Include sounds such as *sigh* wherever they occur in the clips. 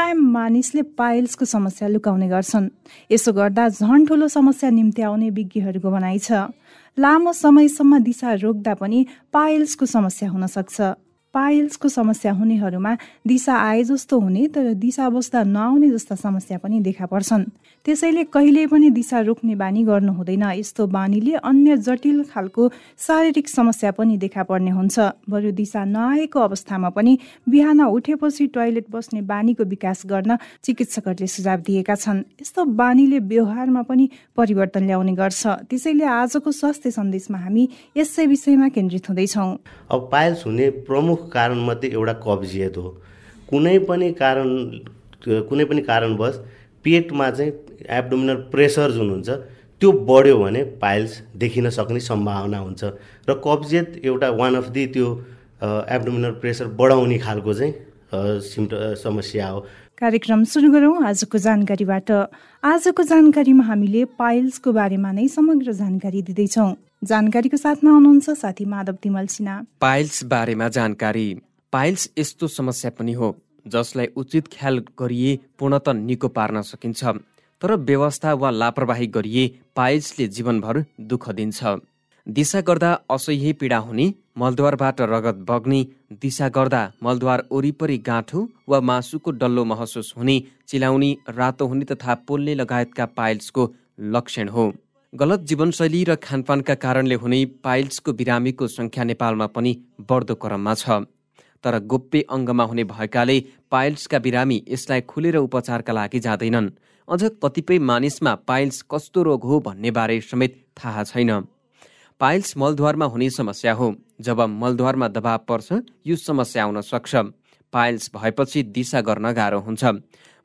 प्राय मानिसले पाइल्सको समस्या लुकाउने गर्छन्। यसो गर्दा झन् ठुलो समस्या निम्ति आउने विज्ञहरूको भनाइ छ। लामो समयसम्म दिशा रोक्दा पनि पाइल्सको समस्या हुन सक्छ। पाइल्सको समस्या हुनेहरूमा दिशा आए जस्तो हुने तर दिशा बस्दा नआउने जस्ता समस्या पनि देखा पर्छन्। त्यसैले कहिले पनि दिशा रोक्ने बानी गर्नु हुँदैन। यस्तो बानीले अन्य जटिल खालको शारीरिक समस्या पनि देखा पर्ने हुन्छ। बरु दिशा नआएको अवस्थामा पनि बिहान उठेपछि टोयलेट बस्ने बानीको विकास गर्न चिकित्सकहरूले सुझाव दिएका छन्। यस्तो बानीले व्यवहारमा पनि परिवर्तन ल्याउने गर्छ। त्यसैले आजको स्वास्थ्य सन्देशमा हामी यसै विषयमा केन्द्रित हुँदैछौँ। अब पाइल्स हुने प्रमुख कारणमध्ये एउटा कब्जियत हो. कुनै पनि कारण कुनै पनि कारणवश पेटमा चाहिँ एब्डोमिनल प्रेसर जुन हुन्छ त्यो बढ्यो भने पाइल्स देखिन सक्ने सम्भावना हुन्छ र कब्जियत एउटा वान अफ दि त्यो एब्डोमिनल प्रेसर बढाउने खालको चाहिँ सिम्ट समस्या हो। कार्यक्रम सुरु गरौँ आजको जानकारीबाट। आजको जानकारीमा हामीले पाइल्सको बारेमा नै समग्र जानकारी दिँदैछौँ। जानकारीको साथमा हुनुहुन्छ साथी माधव तिमल सिन्हा। पाइल्स बारेमा जानकारी। पाइल्स यस्तो समस्या पनि हो जसलाई उचित ख्याल गरिए पूर्णत निको पार्न सकिन्छ तर व्यवस्था वा लापरवाही गरिए पाइल्सले जीवनभर दुःख दिन्छ। दिशा गर्दा असह्य पीडा हुने मलद्वारबाट रगत बग्ने दिशा गर्दा मलद्वार वरिपरि गाँठो वा मासुको डल्लो महसुस हुने चिलाउने रातो हुने तथा पोल्ने लगायतका पाइल्सको लक्षण हो। गलत जीवनशैली र खानपानका कारणले हुने पाइल्सको बिरामीको सङ्ख्या नेपालमा पनि बढ्दो क्रममा छ। तर गोप्य अङ्गमा हुने भएकाले पाइल्सका बिरामी यसलाई खुलेर उपचारका लागि जाँदैनन्। अझ कतिपय मानिसमा पाइल्स कस्तो रोग हो भन्ने बारे समेत थाहा छैन। पाइल्स मलद्वारमा हुने समस्या हो। जब मलद्वारमा दबाव पर्छ यो समस्या आउन सक्छ। पाइल्स भएपछि दिशा गर्न गाह्रो हुन्छ।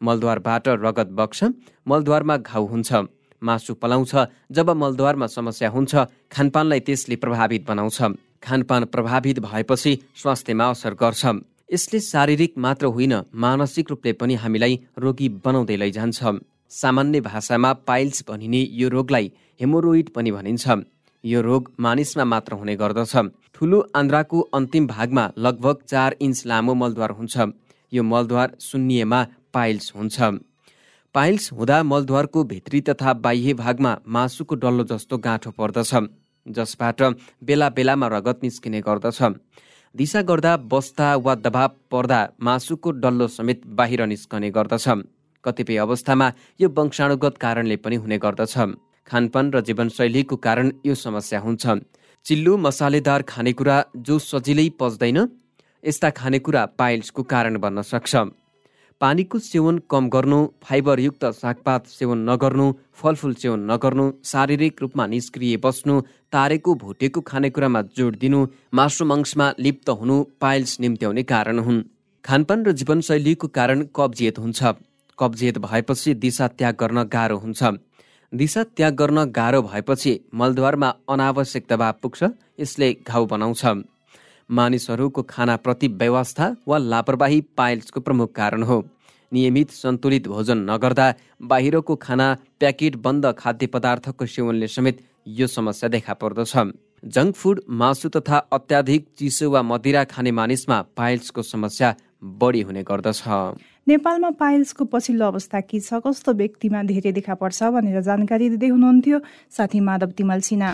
मलद्वारबाट रगत बग्छ मलद्वारमा घाउ हुन्छ। मासु पलाउँछ जब मलद्वारमा समस्या हुन्छ खानपानलाई त्यसले प्रभावित बनाउँछ। खानपान प्रभावित भएपछि स्वास्थ्यमा असर गर्छ। यसले शारीरिक मात्र होइन मानसिक रूपले पनि हामीलाई रोगी बनाउँदै लैजान्छ। सामान्य भाषामा पाइल्स भनिने यो रोगलाई हेमोरोइड पनि भनिन्छ। यो रोग मानिसमा मात्र हुने गर्दछ। ठुलो आन्द्राको अन्तिम भागमा लगभग चार इन्च लामो मलद्वार हुन्छ। यो मलद्वार शून्यमा पाइल्स हुन्छ। पाइल्स हुँदा मलद्वारको भित्री तथा बाह्य भागमा मासुको डल्लो जस्तो गाँठो पर्दछ जसबाट बेला बेलामा रगत निस्किने गर्दछ। दिशा गर्दा बस्दा वा दबाव पर्दा मासुको डल्लो समेत बाहिर निस्कने गर्दछ। कतिपय अवस्थामा यो वंशाणुगत कारणले पनि हुने गर्दछ। खानपान र जीवनशैलीको कारण यो समस्या हुन्छ। चिल्लो मसालेदार खानेकुरा जो सजिलै पच्दैन यस्ता खानेकुरा पाइल्सको कारण बन्न सक्छ। पानीको सेवन कम गर्नु फाइबरयुक्त सागपात सेवन नगर्नु फलफुल सेवन नगर्नु शारीरिक रूपमा निष्क्रिय बस्नु तारेको भुटेको खानेकुरामा जोड दिनु मासु लिप्त हुनु पाइल्स निम्त्याउने कारण हुन्। खानपान र जीवनशैलीको कारण कब्जियत हुन्छ। कब्जियत भएपछि दिशा त्याग गर्न गाह्रो हुन्छ। दिशा त्याग गर्न गाह्रो भएपछि मलद्वारमा अनावश्यक दबाव पुग्छ यसले घाउ बनाउँछ। मानिसहरूको खानाप्रति व्यवस्था वा लापरवाही पाइल्सको प्रमुख कारण हो। नियमित सन्तुलित भोजन नगर्दा बाहिरको खाना प्याकेट बन्द खाद्य पदार्थको सेवनले समेत यो समस्या देखा पर्दछ। जङ्क फुड मासु तथा अत्याधिक चिसो वा मदिरा खाने मानिसमा पाइल्सको समस्या बढी हुने गर्दछ। नेपालमा पाइल्सको पछिल्लो अवस्था के छ? कस्तो व्यक्तिमा धेरै देखा पर्छ भनेर जानकारी दिँदै हुनुहुन्थ्यो साथी माधव तिमल सिन्हा।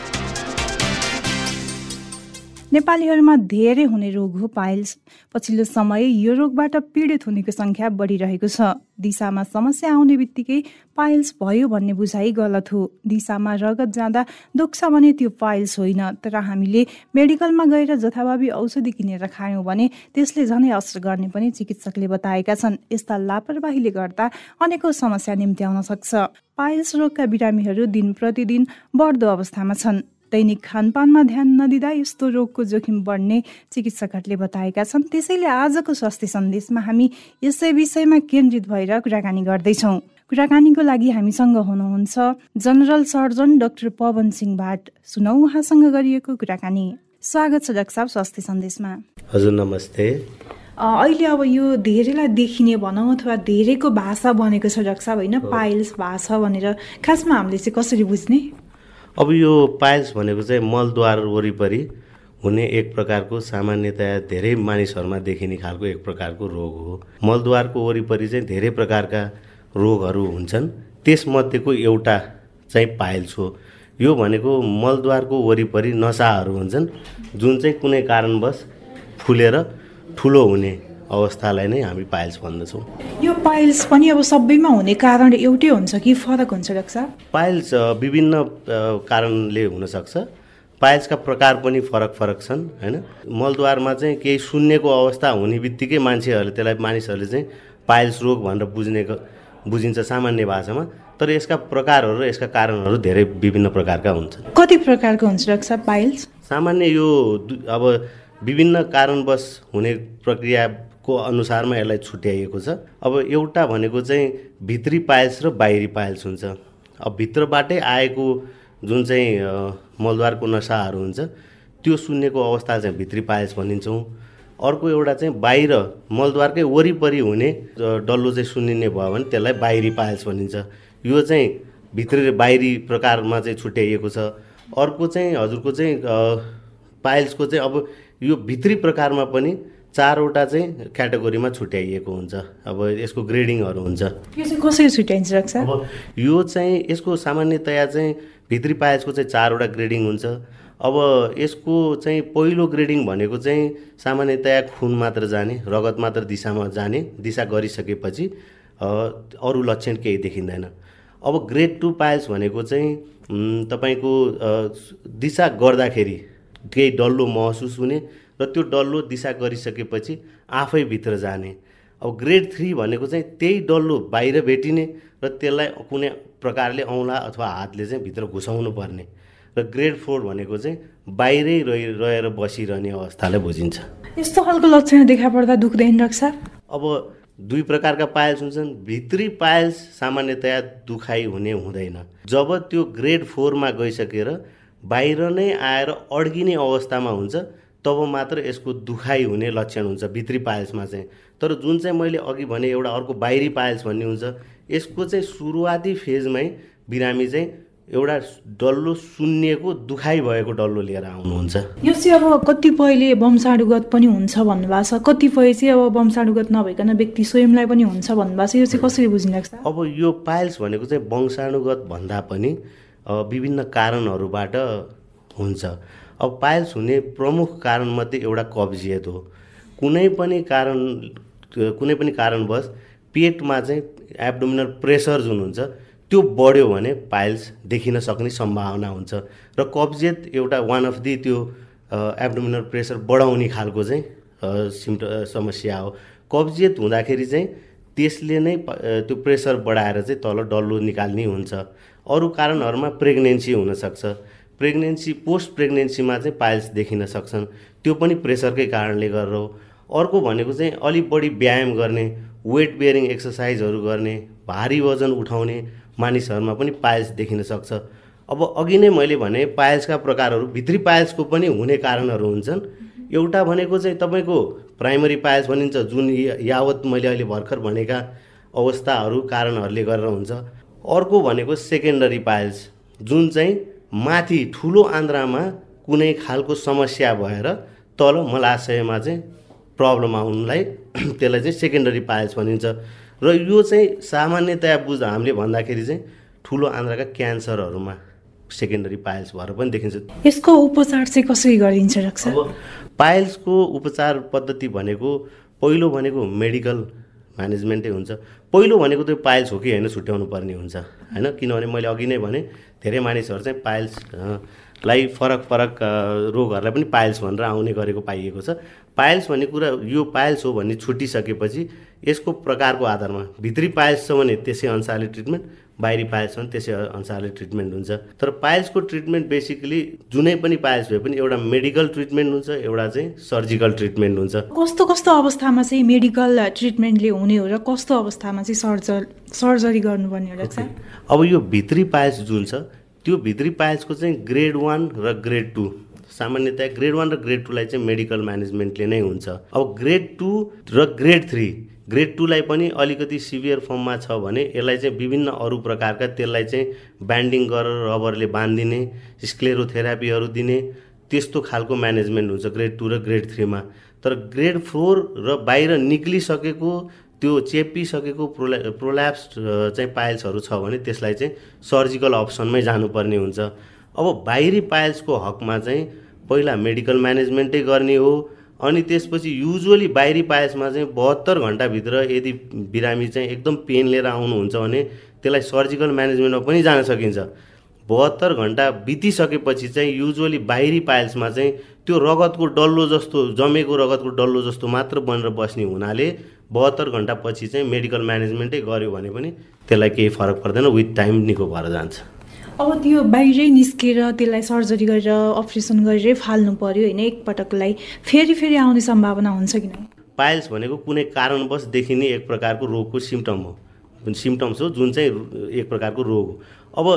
नेपालीहरूमा धेरै हुने रोग हो पाइल्स। पछिल्लो समय यो रोगबाट पीडित हुनेको सङ्ख्या बढिरहेको छ। दिशामा समस्या आउने बित्तिकै पाइल्स भयो भन्ने बुझाइ गलत हो। दिशामा रगत जाँदा दुख्छ भने त्यो पाइल्स होइन। तर हामीले मेडिकलमा गएर जथाभावी औषधि किनेर खायौँ भने त्यसले झनै असर गर्ने पनि चिकित्सकले बताएका छन्। यस्ता लापरवाहीले गर्दा अनेकौँ समस्या निम्ति आउन सक्छ। पाइल्स रोगका बिरामीहरू दिन प्रतिदिन बढ्दो अवस्थामा छन्। दैनिक खानपानमा ध्यान नदिँदा यस्तो रोगको जोखिम बढ्ने चिकित्सकहरूले बताएका छन्। त्यसैले आजको स्वास्थ्य सन्देशमा हामी यसै विषयमा केन्द्रित भएर कुराकानी गर्दैछौँ। कुराकानीको लागि हामीसँग हुनुहुन्छ general surgeon doctor Pawan Singh Bhat. सुनौ उहाँसँग गरिएको कुराकानी। स्वागत छ डाक्टर साहब स्वास्थ्य सन्देशमा। हजुर नमस्ते। अहिले अब यो धेरैलाई देखिने भनौँ अथवा धेरैको भाषा बनेको छ डाक्टर साहब होइन? पाइल्स भाषा भनेर खासमा हामीले चाहिँ कसरी बुझ्ने? अब यो पाइल्स भनेको चाहिँ मलद्वार वरिपरि हुने एक प्रकारको सामान्यतया धेरै मानिसहरूमा देखिने खालको एक प्रकारको रोग हो। मलद्वारको वरिपरि चाहिँ धेरै प्रकारका रोगहरू हुन्छन्। त्यसमध्येको एउटा चाहिँ पाइल्स हो। यो भनेको मलद्वारको वरिपरि नसाहरू हुन्छन् जुन चाहिँ कुनै कारणवश फुलेर ठुलो हुने अवस्थालाई नै हामी पाइल्स भन्दछौँ। यो पाइल्स पनि अब सबैमा हुने कारण एउटै हुन्छ कि फरक हुन्छ डाक्टर पाइल्स विभिन्न कारणले हुनसक्छ। पाइल्सका प्रकार पनि फरक फरक छन् होइन? मलद्वारमा चाहिँ केही सुन्नेको अवस्था हुने बित्तिकै मान्छेहरूले त्यसलाई मानिसहरूले चाहिँ पाइल्स रोग भनेर बुझ्ने बुझिन्छ सामान्य भाषामा। तर यसका प्रकारहरू र यसका कारणहरू धेरै विभिन्न प्रकारका हुन्छन्। कति प्रकारको हुन्छ डाक्टर पाइल्स? सामान्य यो अब विभिन्न कारणवश हुने प्रक्रिया को अनुसारमा यसलाई छुट्याइएको छ। अब एउटा भनेको चाहिँ भित्री पाइल्स र बाहिरी पाइल्स हुन्छ। अब भित्रबाटै आएको जुन चाहिँ मलद्वारको नसाहरू हुन्छ त्यो सुन्नेको अवस्था चाहिँ भित्री पाइल्स भनिन्छौँ। अर्को एउटा चाहिँ बाहिर मलद्वारकै वरिपरि हुने डल्लो चाहिँ सुनिने भयो भने त्यसलाई बाहिरी पाइल्स भनिन्छ। यो चाहिँ भित्री बाहिरी प्रकारमा चाहिँ छुट्याइएको छ। अर्को चाहिँ हजुरको चाहिँ पाइल्सको चाहिँ अब यो भित्री प्रकारमा पनि चारवटा चाहिँ क्याटेगोरीमा छुट्याइएको हुन्छ। अब यसको ग्रेडिङहरू हुन्छ। यो चाहिँ कसरी छुट्याइन्छ अब यो चाहिँ यसको सामान्यतया चाहिँ भित्री पायसको चाहिँ चारवटा ग्रेडिङ हुन्छ। अब यसको चाहिँ पहिलो ग्रेडिङ भनेको चाहिँ सामान्यतया खुन मात्र जाने रगत मात्र दिशामा जाने दिशा गरिसकेपछि अरू लक्षण केही देखिँदैन। अब ग्रेड टू पायल्स भनेको चाहिँ तपाईँको दिशा गर्दाखेरि केही डल्लो महसुस हुने र त्यो डल्लो दिशा गरिसकेपछि आफै भित्र जाने। अब ग्रेड थ्री भनेको चाहिँ त्यही डल्लो बाहिर भेटिने र त्यसलाई कुनै प्रकारले औँला अथवा हातले चाहिँ भित्र घुसाउनु पर्ने। र ग्रेड फोर भनेको चाहिँ बाहिरै रहि रहेर बसिरहने अवस्थालाई बुझिन्छ। यस्तो खालको लक्षण देखा पर्दा दुख्दैन रक्सा अब दुई प्रकारका पायल्स हुन्छन्। भित्री पायल्स सामान्यतया दुखाइ हुने हुँदैन। जब त्यो ग्रेड फोरमा गइसकेर बाहिर नै आएर अड्किने अवस्थामा हुन्छ तब मात्र यसको दुखाइ हुने लक्षण हुन्छ भित्री पायल्समा चाहिँ। तर जुन चाहिँ मैले अघि भने एउटा अर्को बाहिरी पायल्स भन्ने हुन्छ यसको चाहिँ सुरुवाती फेजमै बिरामी चाहिँ एउटा डल्लो सुन्निएको दुखाइ भएको डल्लो लिएर आउनुहुन्छ। यो चाहिँ अब कतिपयले वंशाणुगत पनि हुन्छ भन्नुभएको छ। कतिपय चाहिँ अब वंशाणुगत नभइकन व्यक्ति स्वयंलाई पनि हुन्छ भन्नुभएको छ। यो चाहिँ कसरी बुझिरहेको छ अब यो पाइल्स भनेको चाहिँ वंशाणुगत भन्दा पनि विभिन्न कारणहरूबाट हुन्छ। अब पाइल्स हुने प्रमुख कारणमध्ये एउटा कब्जियत हो। कुनै पनि कारण कुनै पनि कारणवश पेटमा चाहिँ एब्डोमिनल प्रेसर जुन हुन्छ त्यो बढ्यो भने पाइल्स देखिन सक्ने सम्भावना हुन्छ र कब्जियत एउटा वान अफ दि त्यो एब्डोमिनल प्रेसर बढाउने खालको चाहिँ सिम्ट समस्या हो। कब्जियत हुँदाखेरि चाहिँ त्यसले नै त्यो प्रेसर बढाएर चाहिँ तल डल्लो निकाल्ने हुन्छ। अरू कारणहरूमा प्रेग्नेन्सी हुनसक्छ। प्रेग्नेन्सी पोस्ट प्रेग्नेन्सीमा चाहिँ पाइल्स देखिन सक्छन्। त्यो पनि प्रेसरकै कारणले गरेर हो। अर्को भनेको चाहिँ अलिक बढी व्यायाम गर्ने वेट बेयरिङ एक्सर्साइजहरू गर्ने भारी वजन उठाउने मानिसहरूमा पनि पाइल्स देखिन सक्छ। अब अघि नै मैले भने पाइल्सका प्रकारहरू भित्री पाइल्सको पनि हुने कारणहरू हुन्छन्। एउटा भनेको चाहिँ तपाईँको प्राइमरी पाइल्स भनिन्छ जुन यावत मैले अहिले भर्खर भनेका अवस्थाहरू कारणहरूले गरेर हुन्छ। अर्को भनेको सेकेन्डरी पाइल्स जुन चाहिँ माथि ठुलो आन्द्रामा कुनै खालको समस्या भएर तल मलाशयमा चाहिँ प्रब्लम आउनुलाई *clears throat* त्यसलाई चाहिँ सेकेन्डरी पाइल्स भनिन्छ। र यो चाहिँ सामान्यतया बुझ हामीले भन्दाखेरि चाहिँ ठुलो आन्द्राका क्यान्सरहरूमा सेकेन्डरी पाइल्स भएर पनि देखिन्छ। यसको उपचार चाहिँ कसरी गरिन्छ डाक्टर? अब पाइल्सको उपचार पद्धति भनेको पहिलो भनेको मेडिकल म्यानेजमेन्टै हुन्छ। पहिलो भनेको त्यो पाइल्स हो कि होइन छुट्याउनु पर्ने हुन्छ होइन? किनभने मैले अघि नै भने धेरै मानिसहरू चाहिँ पाइल्स लाई फरक फरक रोगहरूलाई पनि पाइल्स भनेर आउने गरेको पाइएको छ। पाइल्स भन्ने कुरा यो पाइल्स हो भन्ने छुटिसकेपछि यसको प्रकारको आधारमा भित्री पाइल्स छ भने त्यसै अनुसारले ट्रिटमेन्ट बाहिरी पाइल्स भने त्यसै अनुसारले ट्रिटमेन्ट हुन्छ। तर पाइल्सको ट्रिटमेन्ट बेसिकली जुनै पनि पाइल्स भए पनि एउटा मेडिकल ट्रिटमेन्ट हुन्छ एउटा चाहिँ सर्जिकल ट्रिटमेन्ट हुन्छ। कस्तो कस्तो अवस्थामा चाहिँ मेडिकल ट्रिटमेन्टले हुने हो र कस्तो अवस्थामा चाहिँ सर्जर सर्जरी गर्नुपर्ने हो डाक्टर अब यो भित्री पाइल्स जुन छ त्यो भित्री पाइल्सको चाहिँ ग्रेड वान र ग्रेड टू सामान्यतया ग्रेड वान र ग्रेड टूलाई चाहिँ मेडिकल म्यानेजमेन्टले नै हुन्छ। अब ग्रेड टू र ग्रेड थ्री ग्रेड टूलाई पनि अलिकति सिभियर फर्ममा छ भने यसलाई चाहिँ विभिन्न अरू प्रकारका त्यसलाई चाहिँ ब्यान्डिङ गरेर रबरले बाँधिदिने स्क्लेरोथेरापीहरू दिने त्यस्तो खालको म्यानेजमेन्ट हुन्छ ग्रेड टू र ग्रेड थ्रीमा तर ग्रेड फोर र बाहिर निक्लिसकेको त्यो चेपिसकेको प्रोल्या प्रोल्याप्स चाहिँ पाइल्सहरू छ भने त्यसलाई चाहिँ सर्जिकल अप्सनमै जानुपर्ने हुन्छ। अब बाहिरी पाइल्सको हकमा चाहिँ पहिला मेडिकल म्यानेजमेन्टै गर्ने हो अनि त्यसपछि युजुअली बाहिरी पायसमा चाहिँ बहत्तर घन्टाभित्र यदि बिरामी चाहिँ एकदम पेन लिएर आउनुहुन्छ भने त्यसलाई सर्जिकल म्यानेजमेन्टमा पनि जान सकिन्छ। बहत्तर घन्टा बितिसकेपछि चाहिँ युजुअली बाहिरी पाइल्समा चाहिँ त्यो रगतको डल्लो जस्तो जमेको रगतको डल्लो जस्तो मात्र बनेर बस्ने हुनाले बहत्तर घन्टापछि चाहिँ मेडिकल म्यानेजमेन्टै गऱ्यो भने पनि त्यसलाई केही फरक पर्दैन। विथ टाइम निको भएर जान्छ। अब त्यो बाहिरै निस्केर त्यसलाई सर्जरी गरेर अपरेसन गरेरै फाल्नु पर्यो होइन एकपटकलाई। फेरि फेरि आउने सम्भावना हुन्छ कि नै पाइल्स भनेको कुनै कारणवश देखिने एक प्रकारको रोगको सिम्टम हो। सिम्टम्स हो जुन चाहिँ एक प्रकारको रोग हो। अब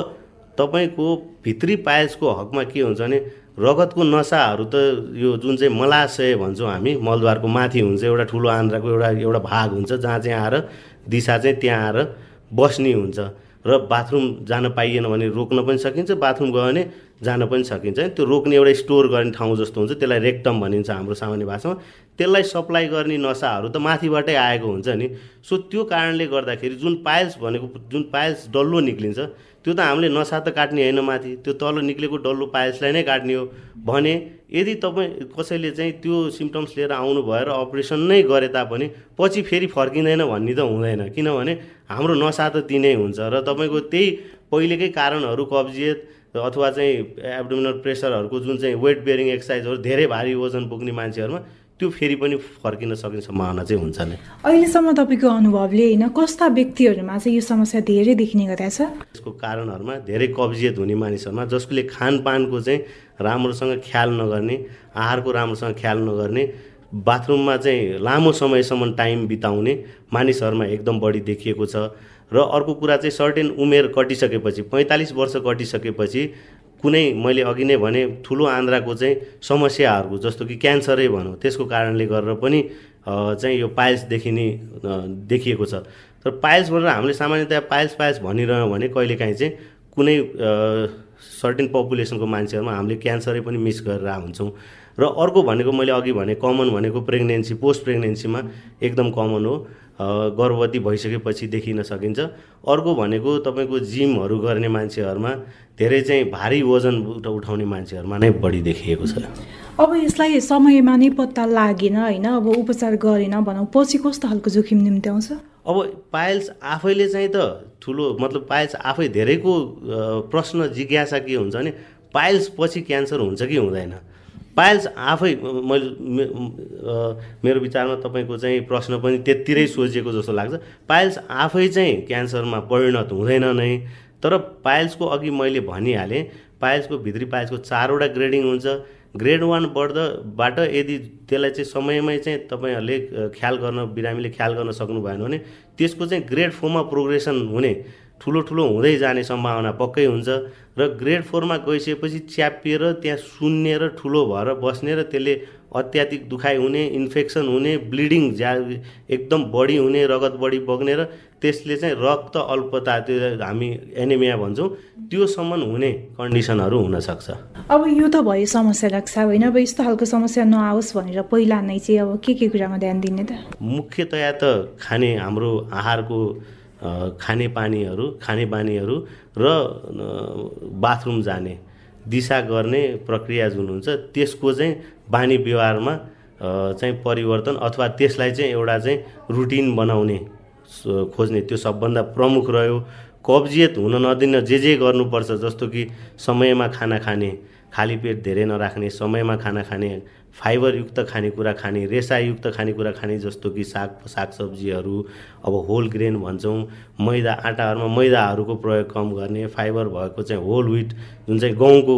तपाईँको भित्री पाइल्सको हकमा के हुन्छ भने रगतको नसाहरू त यो जुन चाहिँ मलाशय भन्छौँ हामी मलद्वारको माथि हुन्छ एउटा ठुलो आन्द्राको एउटा एउटा भाग हुन्छ जहाँ चाहिँ आएर दिशा चाहिँ त्यहाँ आएर बस्ने हुन्छ। र बाथरुम जान पाइएन भने रोक्न पनि सकिन्छ बाथरुम गयो भने जान पनि सकिन्छ। त्यो रोक्ने एउटा स्टोर गर्ने ठाउँ जस्तो हुन्छ त्यसलाई रेक्टम भनिन्छ हाम्रो सामान्य भाषामा। त्यसलाई सप्लाई गर्ने नसाहरू त माथिबाटै आएको हुन्छ नि। सो त्यो कारणले गर्दाखेरि जुन पाइल्स भनेको जुन पाइल्स डल्लो निक्लिन्छ त्यो त हामीले नसा त काट्ने होइन माथि। त्यो तल निक्लेको डल्लो पाइल्सलाई नै काट्ने हो भने यदि तपाईँ कसैले चाहिँ त्यो सिम्टम्स लिएर आउनु भएर अपरेसन नै गरे तापनि पछि फेरि फर्किँदैन भन्ने त हुँदैन। किनभने हाम्रो नसा त तिनै हुन्छ र तपाईँको त्यही पहिलेकै कारणहरू कब्जियत अथवा चाहिँ एब्डोमिनल प्रेसरहरूको जुन चाहिँ वेट बेरिङ एक्सर्साइजहरू धेरै भारी वजन पुग्ने मान्छेहरूमा त्यो फेरि पनि फर्किन सक्ने सम्भावना चाहिँ हुन्छ नै। अहिलेसम्म तपाईँको अनुभवले होइन कस्ता व्यक्तिहरूमा चाहिँ यो समस्या धेरै देखिने गरेको छ? यसको कारणहरूमा धेरै कब्जियत हुने मानिसहरूमा जसले खानपानको चाहिँ राम्रोसँग ख्याल नगर्ने आहारको राम्रोसँग ख्याल नगर्ने बाथरुममा चाहिँ लामो समयसम्म टाइम बिताउने मानिसहरूमा एकदम बढी देखिएको छ। र अर्को कुरा चाहिँ सर्टेन उमेर कटिसकेपछि पैँतालिस वर्ष कटिसकेपछि कुनै मैले अघि नै भने ठुलो आन्द्राको चाहिँ समस्याहरूको जस्तो कि क्यान्सरै भनौँ त्यसको कारणले गरेर पनि चाहिँ यो पाइल्स देखिने देखिएको छ। तर पाइल्स भनेर हामीले सामान्यतया पाइल्स पाइल्स भनिरह्यौँ भने कहिलेकाहीँ चाहिँ कुनै सर्टेन पपुलेसनको मान्छेहरूमा हामीले क्यान्सरै पनि मिस गरेर हुन्छौँ र अर्को भनेको मैले अघि भने कमन भनेको प्रेग्नेन्सी पोस्ट प्रेग्नेन्सीमा एकदम कमन हो। गर्भवती भइसकेपछि देखिन सकिन्छ। अर्को भनेको तपाईँको जिमहरू गर्ने मान्छेहरूमा धेरै चाहिँ भारी वजन उठाउने मान्छेहरूमा नै बढी देखिएको छ। अब यसलाई समयमा नै पत्ता लागेन होइन? अब उपचार गरेन भनौँ। पछि कस्तो खालको जोखिम निम्ति आउँछ अब पाइल्स आफैले चाहिँ त ठुलो मतलब पाइल्स आफै धेरैको प्रश्न जिज्ञासा के हुन्छ भने पाइल्स पछि क्यान्सर हुन्छ कि हुँदैन? पाइल्स आफै मैले मेरो विचारमा तपाईँको चाहिँ प्रश्न पनि त्यतिरै सोझिएको जस्तो लाग्छ। पाइल्स आफै चाहिँ क्यान्सरमा परिणत हुँदैन नै। तर पाइल्सको अघि मैले भनिहालेँ पाइल्सको भित्री पाइल्सको चारवटा ग्रेडिङ हुन्छ। ग्रेड वान बढ्दाबाट यदि त्यसलाई चाहिँ समयमै चाहिँ तपाईँहरूले ख्याल गर्न बिरामीले ख्याल गर्न सक्नु भएन भने त्यसको चाहिँ ग्रेड फोरमा प्रोग्रेसन हुने। ठुलो ठुलो हुँदै जाने सम्भावना पक्कै हुन्छ र ग्रेड फोरमा गइसकेपछि च्यापिएर त्यहाँ सुन्ने ठुलो भएर बस्ने र त्यसले अत्याधिक दुखाइ हुने इन्फेक्सन हुने ब्लिडिङ ज्या एकदम बढी हुने रगत बढी बग्ने र त्यसले चाहिँ रक्त अल्पता त्यो हामी एनिमिया भन्छौँ त्योसम्म हुने कन्डिसनहरू हुनसक्छ। अब यो त भयो समस्या राख्छ होइन अब यस्तो खालको समस्या नआओस् भनेर पहिला नै चाहिँ अब के के कुरामा ध्यान दिने त? मुख्यतया त खाने हाम्रो आहारको खानेपानीहरू खानेबानीहरू र बाथरुम जाने दिशा गर्ने प्रक्रिया जुन हुन्छ त्यसको चाहिँ बानी व्यवहारमा चाहिँ परिवर्तन अथवा त्यसलाई चाहिँ एउटा चाहिँ रुटिन बनाउने खोज्ने त्यो सबभन्दा प्रमुख रह्यो। कब्जियत हुन नदिन जे जे गर्नुपर्छ जस्तो कि समयमा खाना खाने खाली पेट धेरै नराख्ने समयमा खाना खाने फाइबरयुक्त खानेकुरा खाने रेसायुक्त खानेकुरा खाने जस्तो कि साग सागसब्जीहरू अब होल ग्रेन भन्छौँ। मैदा आँटाहरूमा मैदाहरूको प्रयोग कम गर्ने फाइबर भएको चाहिँ होल विट जुन चाहिँ गहुँको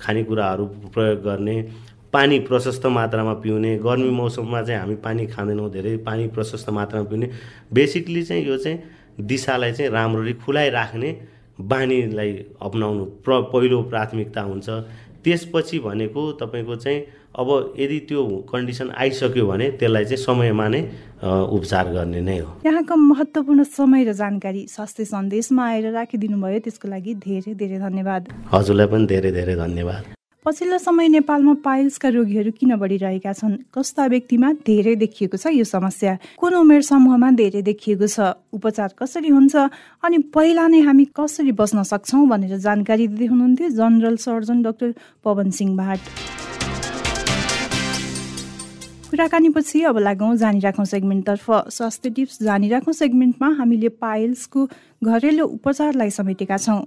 खानेकुराहरू प्रयोग गर्ने पानी प्रशस्त मात्रामा पिउने गर्मी मौसममा चाहिँ हामी पानी खाँदैनौँ धेरै पानी प्रशस्त मात्रामा पिउने। बेसिकली चाहिँ यो चाहिँ दिशालाई चाहिँ राम्ररी खुलाइराख्ने बानीलाई अप्नाउनु प्र पहिलो प्राथमिकता हुन्छ। त्यसपछि भनेको तपाईँको चाहिँ अब यदि त्यो कन्डिसन आइसक्यो भने त्यसलाई चाहिँ समयमा नै उपचार गर्ने नै हो। यहाँको महत्त्वपूर्ण समय र जानकारी स्वास्थ्य सन्देशमा आएर राखिदिनु भयो त्यसको लागि धेरै धेरै धन्यवाद। हजुरलाई पनि धेरै धेरै धन्यवाद। पछिल्लो समय नेपालमा पाइल्सका रोगीहरू किन बढिरहेका छन्? कस्ता व्यक्तिमा धेरै देखिएको छ यो समस्या? कुन उमेर समूहमा धेरै देखिएको छ? उपचार कसरी हुन्छ? अनि पहिला नै हामी कसरी बस्न सक्छौँ भनेर जानकारी दिँदै हुनुहुन्थ्यो general surgeon doctor Pawan Singh Bhat. कुराकानीपछि अब लागौँ जानिराखौँ सेगमेन्टतर्फ। स्वास्थ्य टिप्स जानिराखौँ सेगमेन्टमा हामीले पाइल्सको घरेलु उपचारलाई समेटेका छौँ।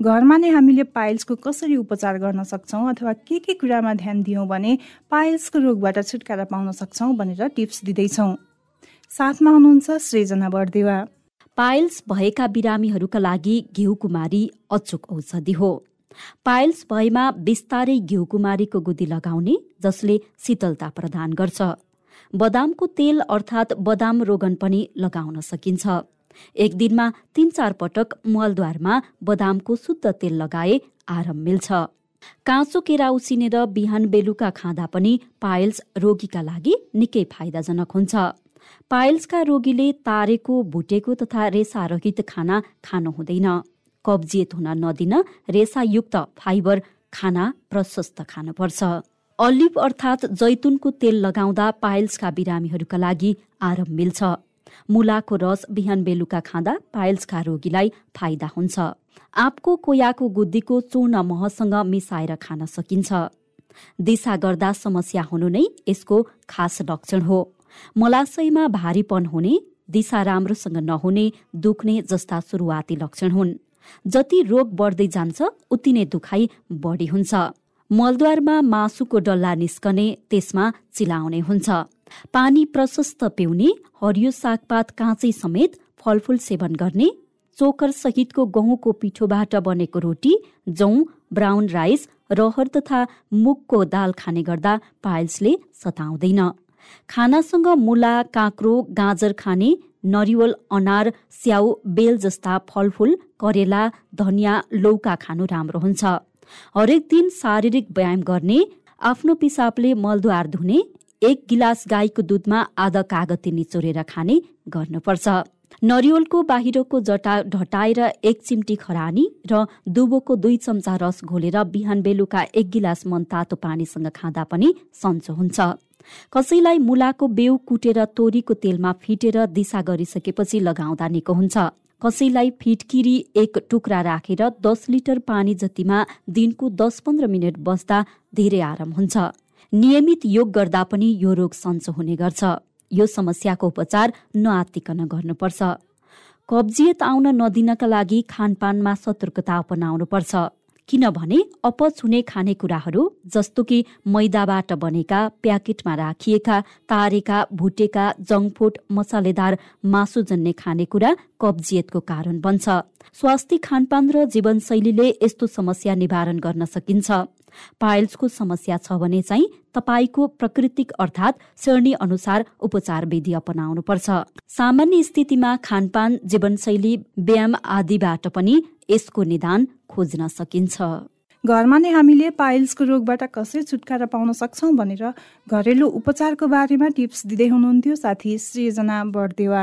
घरमा नै हामीले पाइल्सको कसरी उपचार गर्न सक्छौँ अथवा के के कुरामा ध्यान दियौँ भने पाइल्सको रोगबाट छुटकारा पाउन सक्छौँ भनेर टिप्स दिँदैछौँ। साथमा हुनुहुन्छ सृजना बर्देवा। पाइल्स भएका बिरामीहरूका लागि घिउकुमारी अचुक औषधि हो। पाइल्स भएमा बिस्तारै घिउकुमारीको गुदी लगाउने जसले शीतलता प्रदान गर्छ। बदामको तेल अर्थात् बदाम रोगन पनि लगाउन सकिन्छ। एक दिनमा तीन चार पटक मलद्वारमा बदामको शुद्ध तेल लगाए आराम मिल्छ। काँचो केरा उसिनेर बिहान बेलुका खाँदा पनि पाइल्स रोगीका लागि निकै फाइदाजनक हुन्छ। पाइल्सका रोगीले तारेको भुटेको तथा रेसारहित खाना खानु हुँदैन। कब्जियत हुन नदिन रेसायुक्त फाइबर खाना प्रशस्त खानुपर्छ। अलिभ अर्थात् जैतुनको तेल लगाउँदा पाइल्सका बिरामीहरूका लागि आराम मिल्छ। मुलाको रस बिहान बेलुका खाँदा पाइल्सका रोगीलाई फाइदा हुन्छ। आँपको कोयाको गुद्दीको चूर्ण महसँग मिसाएर खान सकिन्छ। दिशा गर्दा समस्या हुनु नै यसको खास लक्षण हो। मलाशयमा भारीपन हुने दिशा राम्रोसँग नहुने दुख्ने जस्ता सुरुवाती लक्षण हुन्। जति रोग बढ्दै जान्छ उति नै दुखाइ बढी हुन्छ। मलद्वारमा मासुको डल्ला निस्कने त्यसमा चिलाउने हुन्छ। पानी प्रशस्त पिउने हरियो सागपात काँचै समेत फलफुल सेवन गर्ने चोकर सहितको गहुँको पिठोबाट बनेको रोटी जौँ ब्राउन राइस रहर तथा मुगको दाल खाने गर्दा पाइल्सले सताउँदैन। खानासँग मुला काँक्रो गाजर खाने नरिवल अनार स्याउ बेल जस्ता फलफुल करेला धनियाँ लौका खानु राम्रो हुन्छ। हरेक दिन शारीरिक व्यायाम गर्ने आफ्नो पिसाबले मलद्वार धुने एक गिलास गाईको दुधमा आधा कागती निचोरेर खाने गर्नुपर्छ। नरिवलको बाहिरको जटा ढटाएर एक चिम्टी खरानी र दुबोको दुई चम्चा रस घोलेर बिहान बेलुका एक गिलास मन तातो पानीसँग खाँदा पनि सन्चो हुन्छ। कसैलाई मुलाको बेउ कुटेर तोरीको तेलमा फिटेर दिशा गरिसकेपछि लगाउँदा निको हुन्छ। कसैलाई फिटकिरी एक टुक्रा राखेर दस लिटर पानी जतिमा दिनको दस पन्ध्र मिनट बस्दा धेरै आराम हुन्छ। नियमित योग गर्दा पनि यो रोग सन्चो हुने गर्छ। यो समस्याको उपचार नआत्तिकन गर्नुपर्छ। कब्जियत आउन नदिनका लागि खानपानमा सतर्कता अपनाउनुपर्छ। किनभने अपच हुने खानेकुराहरू जस्तो कि मैदाबाट बनेका प्याकेटमा राखिएका तारेका भुटेका जङ्क मसालेदार मासुजन्य खानेकुरा कब्जियतको कारण बन्छ। स्वास्थ्य खानपान र जीवनशैलीले यस्तो समस्या निवारण गर्न सकिन्छ। पाइल्सको समस्या छ भने चाहिँ तपाईँको प्रकृतिक अर्थात् श्रेणी अनुसार उपचार विधि अपनाउनु पर्छ सामान्य स्थितिमा खानपान जीवनशैली व्यायाम आदिबाट पनि यसको निदान खोज्न सकिन्छ। घरमा नै हामीले पाइल्सको रोगबाट कसरी छुटकारा पाउन सक्छौँ भनेर घरेलु उपचारको बारेमा टिप्स दिँदै हुनुहुन्थ्यो साथी सृजना बढदेवा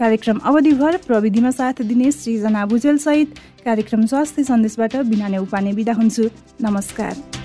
कार्यक्रम अवधिभर प्रविधिमा साथ दिने सृजना भुजेलसहित कार्यक्रम स्वास्थ्य सन्देशबाट बिना उपाने बिदा हुन्छु। नमस्कार।